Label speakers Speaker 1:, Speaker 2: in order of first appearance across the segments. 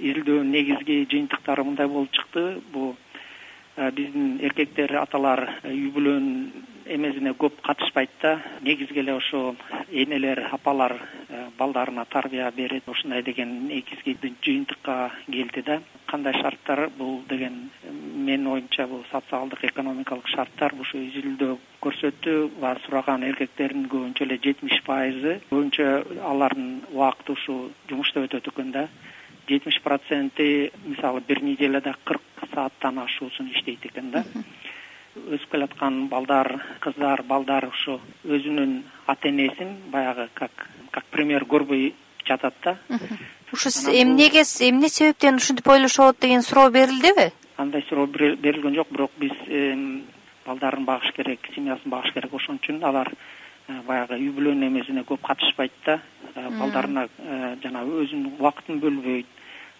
Speaker 1: изилдөөнүн негизги жыйынтыктары мындай болуп чыкты. Бул биздин эркектер аталар үй бүлөнүн эмесине көп катышпайт да. Негизги эле ошо энелер апалар э, балдарына тарбия берет ушундай деген негизги жыйынтыкка келди да. Кандай шарттар бул деген менин оюмча бул социалдык экономикалык шарттар ушу изилдөө көрсөттү баягы сураган эркектердин көбүнчө эле жетимиш пайызы. Көбүнчө алардын убакыты ушу жумушта өтөт экен да жетимиш проценти мисалы бир неделяда кырк сааттан ашуусун иштейт экен да. Өсүп келаткан балдар кыздар балдар ушу өзүнүн ата энесин баягы как как пример көрбөй жатат да.
Speaker 2: Ушу эмнеге эмне себептен ушинтип ойлошот деген суроо берилдиби?
Speaker 1: Андай суроо берилген жок бирок биз балдарын багыш керек семьясын багыш керек. Ошон үчүн алар э, баягы үй бүлөнүн эмесине көп катышпайт да. Э, балдарына э, жанагы өзүнүн убакытын бөлбөйт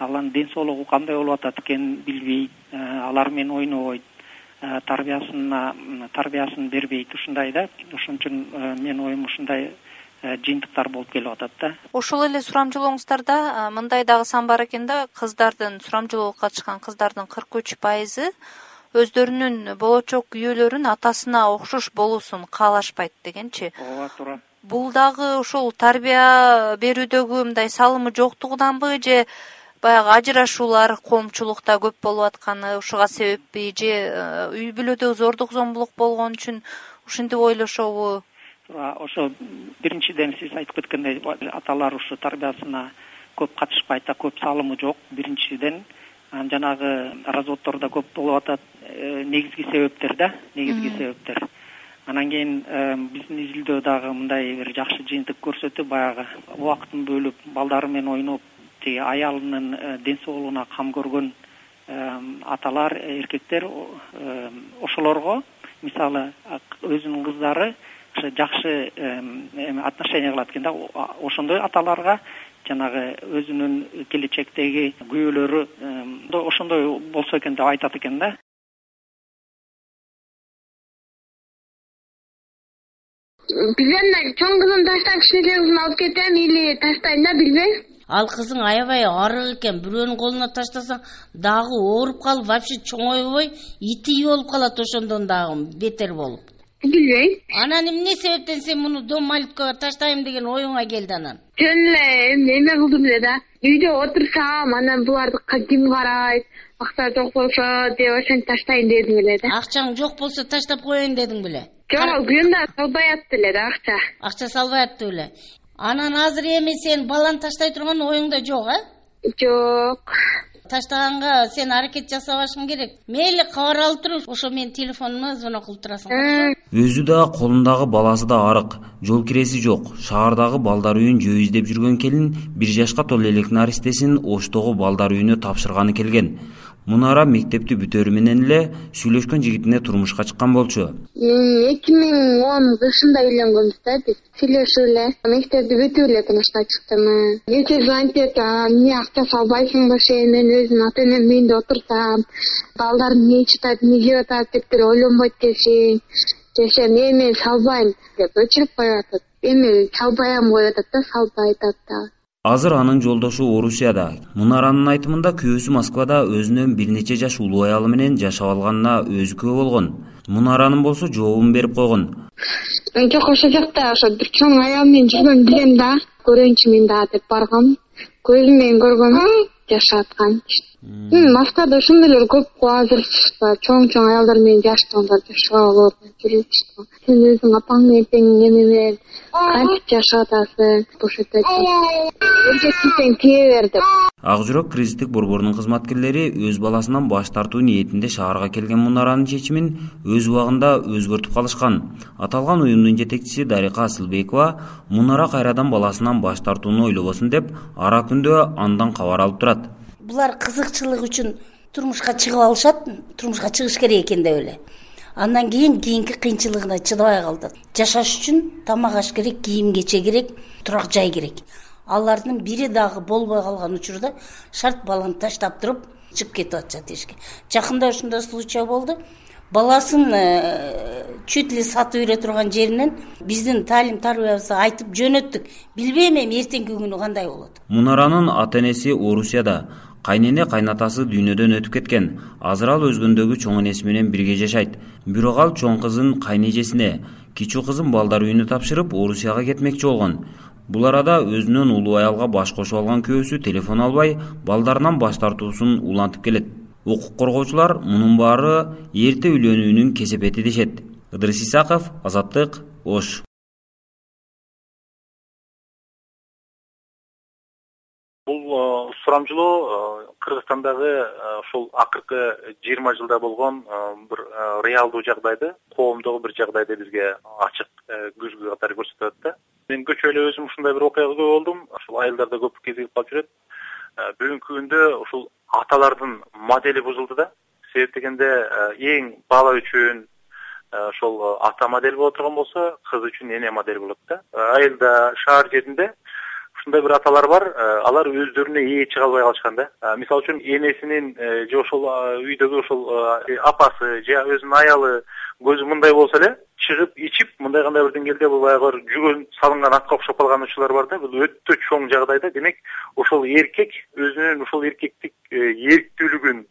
Speaker 1: алардын ден соолугу кандай болуп атат экенин билбейт алар менен ойнобойт Э, тарбиясына тарбиясын бербейт. Ушундай да. Ошон үчүн э, менин оюм ушундай э, жыйынтыктар болуп келип атат да.
Speaker 2: Ошол эле сурамжылооңуздарда мындай дагы сан бар экен да. Кыздардын сурамжылоого катышкан кыздардын кырк үч пайызы өздөрүнүн болочок күйөөлөрүн атасына окшош болуусун каалашпайт дегенчи.
Speaker 1: Ооба туура.
Speaker 2: Бул дагы ошол тарбия берүүдөгү мындай салымы жоктугунанбы же баягы ажырашуулар коомчулукта көп болуп атканы ушуга себеппи же э, үй бүлөдө зордук зомбулук болгон үчүн ушинтип ойлошобу?
Speaker 1: Туура ошо биринчиден сиз айтып кеткендей аталар ушу тарбиясына көп катышпайт да көп салымы жок. Биринчиден анан жанагы разводдор да көп болуп атат э, негизги себептер да негизги себептер. Анан кийин э, биздин изилдөө дагы мындай бир жакшы жыйынтык көрсөттү баягы убакытын бөлүп балдары менен ойноп тиги аялынын э, ден соолугуна кам көргөн э, аталар эркектер э, ошолорго мисалы өзүнүн кыздары ошо жакшы эме отношение кылат экен да. Ошондой аталарга жанагы өзүнүн келечектеги күйөөлөрү ошондой болсо экен деп айтат экен да.
Speaker 3: Билбейм мына чоң кызым таштап кичинекей кызын алып кетем или таштайм да билбейм
Speaker 4: ал кызың аябай арык экен бирөөнүн колуна таштасаң дагы ооруп калып вообще чоңойбой итий болуп калат ошондон дагы бетер болуп.
Speaker 3: Билбейм.
Speaker 4: Анан эмне себептен сен муну дом малюткага таштайм деген оюңа келди анан?
Speaker 3: Жөн эле эме кылдым эле да. Үйдө отурсам анан буларды ким карайт акча жок болсо деп ошентип таштайын дедим эле да.
Speaker 4: Акчаң жок болсо таштап коеюн дедиң беле?
Speaker 3: Жок күйөөм дагы салбай атты эле да акча.
Speaker 4: Акча салбай атты беле анан азыр эми сен баланы таштай турган оюңда жок э?
Speaker 3: Жок.
Speaker 4: Таштаганга сен аракет жасабашың керек. Мейли кабар алып туруп ошо менин телефонума звонок кылып турасың.
Speaker 5: Өзү да колундагы баласы да арык. Жол киреси жок. Шаардагы балдар үйүн жөө издеп жүргөн келин бир жашка толо элек наристесин оштогу балдар үйүнө тапшырганы келген мунара мектепти бүтөрү менен эле сүйлөшкөн жигитине турмушка чыккан болчу.
Speaker 3: Эки миң он кышында үйлөнгөнбүз да биз сүйлөшүп эле мектепти бүтүп эле турмушка чыктым кечээ звонить эмне акча салбайсыңбы сен мен өзүм ата энемдин үйүндө отурсам балдар эмне ичип атат эмне жеп атат деп деле ойлонбойт экенсиң же сен эми салбайм деп өчүрүп коюп атат. Эми салбайам коюп атат да салбай атат дагы
Speaker 5: азыр анын жолдошу орусияда. Мунаранын айтымында күйөөсү москвада өзүнөн бир нече жаш улуу аялы менен жашап алганына өзү күбө болгон. Мунаранын болсо жообун берип койгон.
Speaker 3: Жок ошол жакта ошо бир чоң аял менен жүргөнүн билем да. Көрөйүнчү мен дагы деп баргам. Көзүм менен көргөм жашап аткан москвада ошондойлор көп го азыр баягы чоң чоң аялдар менен жаштагандар жашап алып жүрүп сен өзүң апаң менен тең эме менен кантип жашап атасың бошотоп эмче кийсең кие бер деп.
Speaker 5: Ак жүрөк кризистик борборунун кызматкерлери өз баласынан баш тартуу ниетинде шаарга келген мунаранын чечимин өз убагында өзгөртүп калышкан. Аталган уюмдун жетекчиси дарика асылбекова мунара кайрадан баласынан баш тартууну ойлобосун деп ара күндө андан кабар алып турат
Speaker 4: булар кызыкчылык үчүн турмушка чыгып алышат турмушка чыгыш керек экен деп эле. Андан кийин кийинки кыйынчылыгына чыдабай калышат жашаш үчүн тамак аш керек кийим кече керек турак жай керек. Алардын бири дагы болбой калган учурда шарт баланы таштап туруп чыгып кетип атышат эшикке жакында ушундай случай болду. Баласын э, чуть ли сатып бере турган жеринен биздин таалим тарбиябызга айтып жөнөттүк. Билбейм эми эртеңки күнү кандай болот?
Speaker 5: Мунаранын ата энеси орусияда кайнене кайнатасы дүйнөдөн өтүп кеткен. Азыр ал өзгөндөгү чоң энеси менен бирге жашайт. Бирок ал чоң кызын кайнэжесине кичүү кызын балдар үйүнө тапшырып орусияга кетмекчи болгон. Бул арада өзүнөн улуу аялга баш кошуп алган күйөөсү телефон албай балдарынан баш тартуусун улантып келет. Укук коргоочулар мунун баары эрте үйлөнүүнүн кесепети дешет. Ыдырыс исаков азаттык ош
Speaker 6: бул сурамжылоо э, кыргызстандагы ушул э, акыркы жыйырма жылда болгон э, бир реалдуу жагдайды коомдогу бир жагдайды бизге ачык көзгө катары көрсөтүп атат да мен көчө эле өзүм ушундай бир окуяга күбө болдум. Ушул айылдарда көп кезигип калып жүрөт. Бүгүнкү күндө ушул аталардын модели бузулду да. Себеп дегенде эң бала үчүн ошол ата модель боло турган болсо кыз үчүн эне модель болот да. Айылда шаар жеринде ушундай бир аталар бар. Э, алар өздөрүнө ээ чыга албай калышкан да. Э, мисалы үчүн энесинин э, же ошол үйдөгү ошол апасы же өзүнүн аялы көзү мындай болсо эле чыгып ичип мындай кандай бир деңгээлде бул баягы бир жүгөн салынган атка окшоп калган учурлар бар да. Бул өтө чоң жагдай да демек ошол эркек өзүнүн ушул эркектик эрктүүлүгүн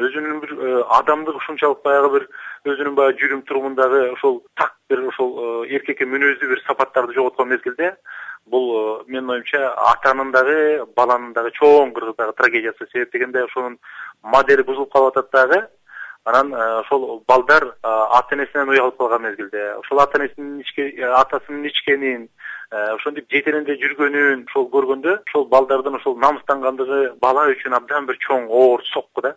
Speaker 6: өзүнүн бир адамдык ушунчалык баягы бир өзүнүн баягы жүрүм турумундагы ошол так бир ошол эркекке мүнөздүү бир сапаттарды жоготкон мезгилде бул э, менин оюмча атанын дагы баланын дагы чоң кыргыздагы трагедиясы себеп дегенде ошонун модели бузулуп калып атат дагы анан э, ошол балдар э, ата энесинен уялып калган мезгилде. Ошол ата энесинин атасынын ичкенин ошентип жетегинде жүргөнүн ошол көргөндө ошол балдардын ошол намыстангандыгы бала үчүн абдан бир чоң оор сокку да.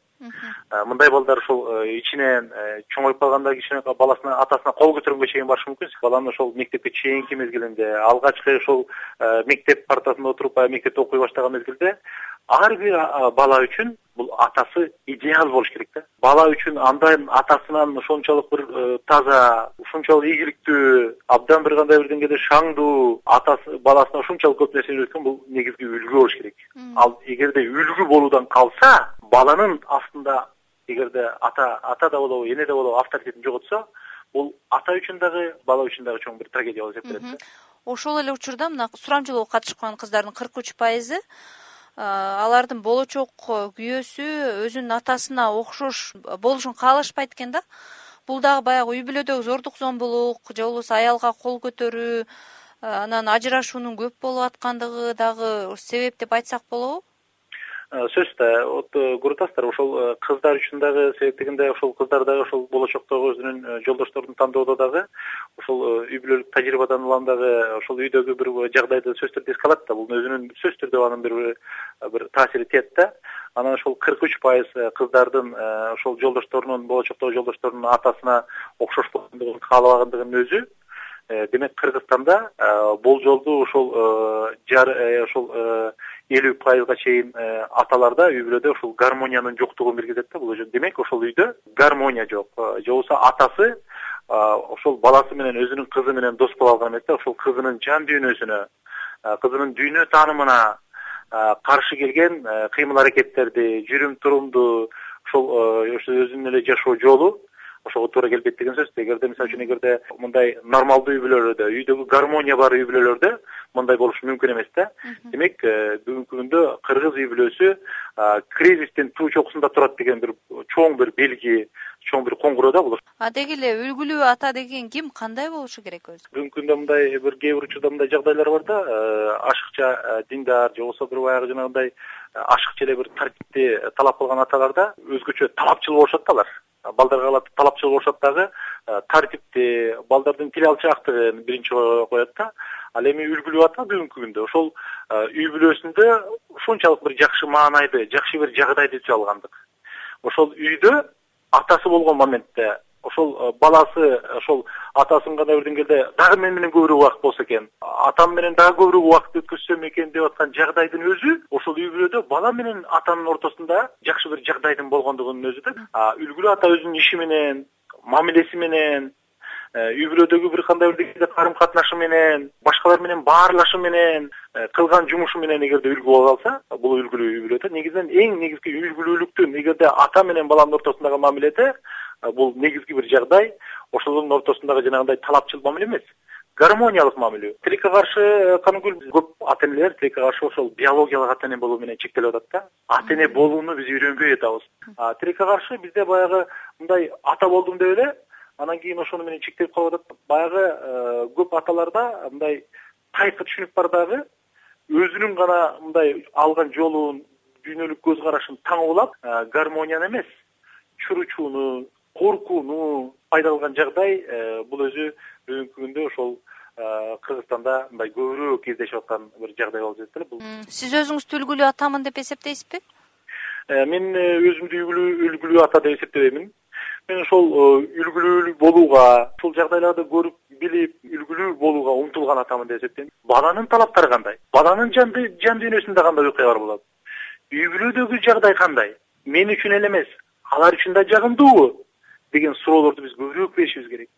Speaker 6: Мындай балдар ушул ичинен чоңоюп калганда кичине баласына атасына кол көтөргөнгө чейин барышы мүмкүн. Баланын ошол мектепке чейинки мезгилинде алгачкы ушул мектеп партасында отуруп баягы мектепте окуй баштаган мезгилде ар бир бала үчүн бул атасы идеал болуш керек да. Бала үчүн андан атасынан ошончолук бир э, таза ушунчалык ийгиликтүү абдан бир кандай бир деңгээлде шаңдуу атасы баласына ушунчалык көп нерсени үйрөткөн бул негизги үлгү болуш керек. Ал эгерде үлгү болуудан калса баланын астында эгерде ата ата да болобу эне да болобу авторитетин жоготсо бул ата үчүн дагы бала үчүн дагы чоң бир трагедия болуп эсептелет да.
Speaker 2: Ошол эле учурда мына сурамжылоого катышкан кыздардын кырк үч пайызы алардын болочок күйөөсү өзүнүн атасына окшош болушун каалашпайт экен да. Бул дагы баягы үй бүлөдөгү зордук зомбулук же болбосо аялга кол көтөрүү анан ажырашуунун көп болуп аткандыгы дагы себеп деп айтсак болобу?
Speaker 6: Э, сөзсүз да вот э, көрүп атасыздар ошол э, кыздар үчүн дагы себеп дегенде ошол кыздар дагы ошол болочоктогу өзүнүн жолдошторун тандоодо дагы ошол үй бүлөлүк тажрыйбадан улам дагы ошол үйдөгү бир жагдайды сөзсүз түрдө эске алат да бул өзүнүн сөзсүз түрдө анын бир бир таасири тиет да. Анан ошол кырк үч пайыз кыздардын ошол жолдошторунун болочоктогу жолдошторунун атасына окшош болгондугун каалабагандыгынын өзү демек кыргызстанда болжолдуу ошол ошол элүү пайызга чейин э, аталарда үй бүлөдө ушул гармониянын жоктугун билгизет да бул демек ошол үйдө гармония жок. Э, же болбосо атасы э, ошол баласы менен өзүнүн кызы менен дос боло алган эмес да ошол кызынын жан дүйнөсүнө кызынын дүйнө таанымына каршы келген кыймыл аракеттерди жүрүм турумду ошол өзүнүн эле жашоо жолу ошого туура келбейт деген сөз. Эгерде мисалы үчүн эгерде мындай нормалдуу үй бүлөлөрдө үйдөгү гармония бар үй бүлөлөрдө мындай болушу мүмкүн эмес да. Демек э, бүгүнкү күндө кыргыз үй бүлөсү кризистин туу чокусунда турат деген бир чоң бир белги чоң бир коңгуроо да бул
Speaker 2: а деги эле үлгүлүү ата деген ким? Кандай болушу керек өзү?
Speaker 6: Бүгүнкү күндө мындай бир кээ бир учурда мындай жагдайлар бар да. Э, ашыкча э, диндар же болбосо бир баягы жанагындай ашыкча эле бир тартипти талап кылган аталарда өзгөчө талапчыл болушат да алар балдарга талапчыл болушат дагы э, тартипти балдардын тил алчаактыгын биринчи коет да. Ал эми үлгүлүү ата бүгүнкү күндө. Ошол э, үй бүлөсүндө ушунчалык бир жакшы маанайды жакшы бир жагдайды түзө алгандык. Ошол үйдө атасы болгон моментте ошол э, баласы ошол атасын кандай бир дагы мен менен көбүрөөк убакыт болсо экен. Атам менен дагы көбүрөөк убакыт өткөзсөм экен деп аткан жагдайдын өзү ошол үй бүлөдө бала менен атанын ортосунда жакшы бир жагдайдын болгондугунун өзү да үлгүлүү ата өзүнүн иши менен мамилеси менен үй бүлөдөгү бир кандай бир деңгээлде карым катнашы менен башкалар менен баарлашы менен э, кылган жумушу менен эгерде үлгү боло калса бул үлгүлүү үй бүлө да негизинен эң негизги үлгүлүүлүктүн эгерде ата менен баланын ортосундагы мамиледе бул негизги бир жагдай ошолордун ортосундагы жанагындай талапчыл мамиле эмес гармониялык мамиле. Тилекке каршы э, каныкүл көп ата энелер тилекке каршы ошол биологиялык ата эне болуу менен чектелип атат да. Ата эне болууну биз үйрөнбөй атабыз тилекке каршы бизде баягы мындай ата болдум деп эле анан кийин ошону менен чектелип калып атат. Баягы э, көп аталарда мындай тайкы түшүнүк бар дагы өзүнүн гана мындай алган жолун дүйнөлүк көз карашын таң улап э, гармонияны эмес чуручууну коркууну пайда кылган жагдай бул өзү бүгүнкү күндө ошол кыргызстанда мындай көбүрөөк кездешип аткан бир жагдай болуп жатат эле бул.
Speaker 2: Сиз өзүңүздү үлгүлүү атамын деп эсептейсизби?
Speaker 6: Э, мен э, өзүмдү үлгүлүү ата деп эсептебеймин мен ошол э, үлгүлүү болууга ушул жагдайларды көрүп билип үлгүлүү болууга умтулган атамын деп эсептейм. Баланын талаптары кандай? Баланын жан дүйнөсүндө кандай окуялар болот? Үй бүлөдөгү жагдай кандай? Мен үчүн эле эмес алар үчүн да жагымдуубу деген суроолорду биз көбүрөөк беришибиз керек